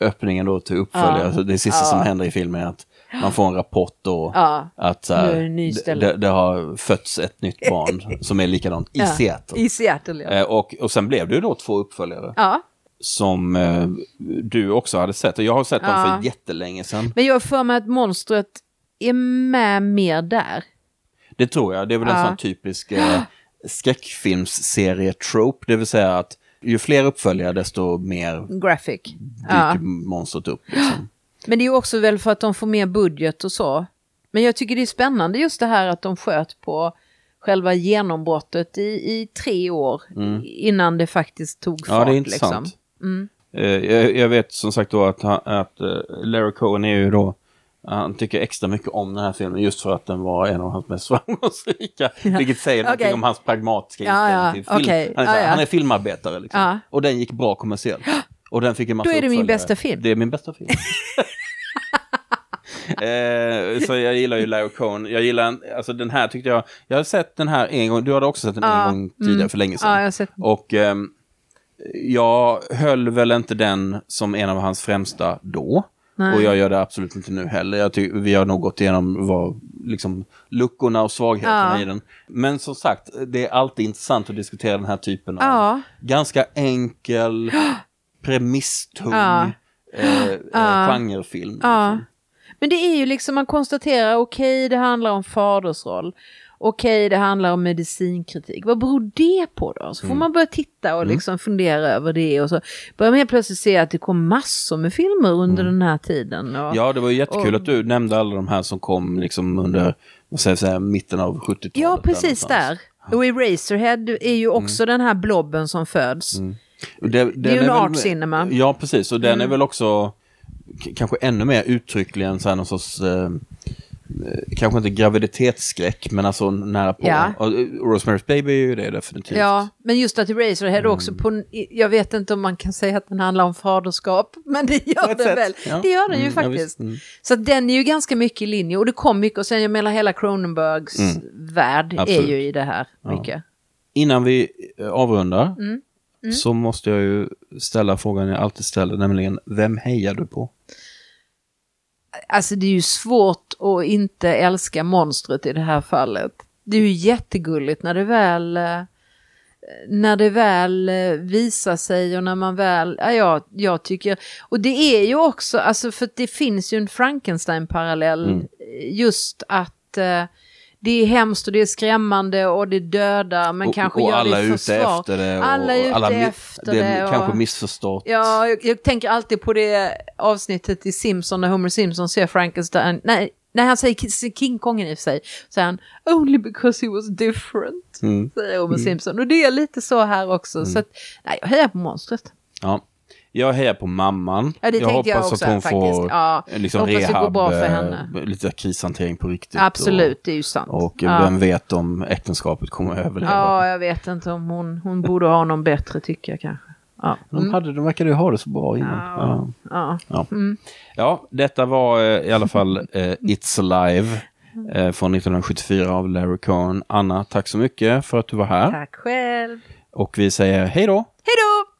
öppningen då till uppföljare. Ja. Alltså det sista Ja. som händer i filmen är att man får en rapport då Ja. att det det, det, har fötts ett nytt barn som är likadant i Ja. Seattle. I Seattle, ja. Eh, och, och sen blev det ju då två uppföljare. ja. som eh, du också hade sett. Och jag har sett dem för jättelänge sedan. Men jag har för mig att monstret är med mer där. Det tror jag. Det är väl en sån typisk eh, *gasps* skräckfilmsserie-trope. Det vill säga att ju fler uppföljare desto mer Graphic. dyker Ja. monstret upp. Liksom. Men det är också väl för att de får mer budget och så. Men jag tycker det är spännande just det här att de sköt på själva genombrottet i, i tre år innan det faktiskt tog fart. Mm. Ja, det är intressant. Liksom. Eh, jag, jag vet som sagt då att, att eh, Larry Cohen är ju då han tycker extra mycket om den här filmen just för att den var en av hans mest *laughs* framgångsrika. Vilket säger någonting Okej. om hans pragmatiska Ja, ja, inställning till film. okej. Han, är här, Ja, ja. han är filmarbetare liksom. Ja. Och den gick bra kommersiellt. Och den fick en massa Då är det min uppföljare. bästa film. Det är min bästa film. *laughs* eh, så jag gillar ju Larry Cohen. Jag gillar, alltså den här tyckte jag, jag har sett den här en gång, du hade också sett den en Ja, gång tidigare mm. för länge Ja, sedan. jag har sett Och ehm, jag höll väl inte den som en av hans främsta då. Nej. Och jag gör det absolut inte nu heller. Jag tycker, vi har nog gått igenom vad, liksom, luckorna och svagheterna Ja. i den. Men som sagt, det är alltid intressant att diskutera den här typen av Ja. ganska enkel, *gasps* premisstung Ja. eh, eh, genrefilm. Liksom. Men det är ju liksom, man konstaterar, okej det handlar om fadersroll. Okej, det handlar om medicinkritik. Vad beror det på då? Så får Mm. man börja titta och liksom fundera över det och så börjar man helt plötsligt se att det kom massor med filmer under den här tiden. Och, Mm. Ja, det var jättekul Och- att du nämnde alla de här som kom liksom under vad ska jag säga, mitten av 70-talet. Ja, precis någonstans. där. Och Eraserhead är ju också den här blobben som föds. Det, den Det är ju en väl- art cinema. Mm. Ja, precis. Och den är väl också kanske ännu mer uttrycklig än så här någon sorts, eh, kanske inte graviditetsskräck, men alltså nära på. Ja. Eh, Rosemary's Baby är ju det definitivt. Ja, men just att Eraserhead Mm. också på, jag vet inte om man kan säga att den handlar om faderskap, *laughs* men det gör den sätt, väl. ja. Det gör den ju Mm, ja, faktiskt. visst. Mm. Så den är ju ganska mycket i linje och det kom mycket och sen jag menar hela Cronenbergs värld är Mm. Absolut. ju i det här mycket. Innan vi eh, avrundar Mm. så måste jag ju ställa frågan jag alltid ställer, nämligen vem hejar du på? Alltså det är ju svårt att inte älska monstret i det här fallet. Det är ju jättegulligt när det väl eh, när det väl eh, visar sig och när man väl, ja, jag, jag tycker, och det är ju också, alltså för det finns ju en Frankenstein-parallell, Mm. eh, just att det är hemskt och det är skrämmande och det dödar men och, kanske och gör alla det försvar. efter det. Och, alla är ute alla efter det. det. och- kanske missförstått. Ja, jag, jag tänker alltid på det avsnittet i Simpson när Homer Simpson ser Frankenstein. Nej, Nej, han säger King Kongen i och för sig. Säger han, only because he was different. Mm. Säger Homer Simpson. Och det är lite så här också. Så att, nej, jag hejar på monstret. Ja. Jag hejar på mamman. Ja, det jag tänkte jag hoppas också att hon faktiskt. får Ja, liksom hoppas rehab, eh, lite krishantering på riktigt. Absolut, det är ju sant. Och, och ja. vem vet om äktenskapet kommer att överleva. ja, jag vet inte om hon, hon borde ha någon bättre tycker jag kanske. Ja, De, hade, de verkade ju ha det så bra innan. Ja. ja. Ja. ja, detta var eh, i alla fall eh, It's Alive eh, från 1974 av Larry Cohen. Anna, tack så mycket för att du var här. tack själv. Och vi säger hej då! Hej då!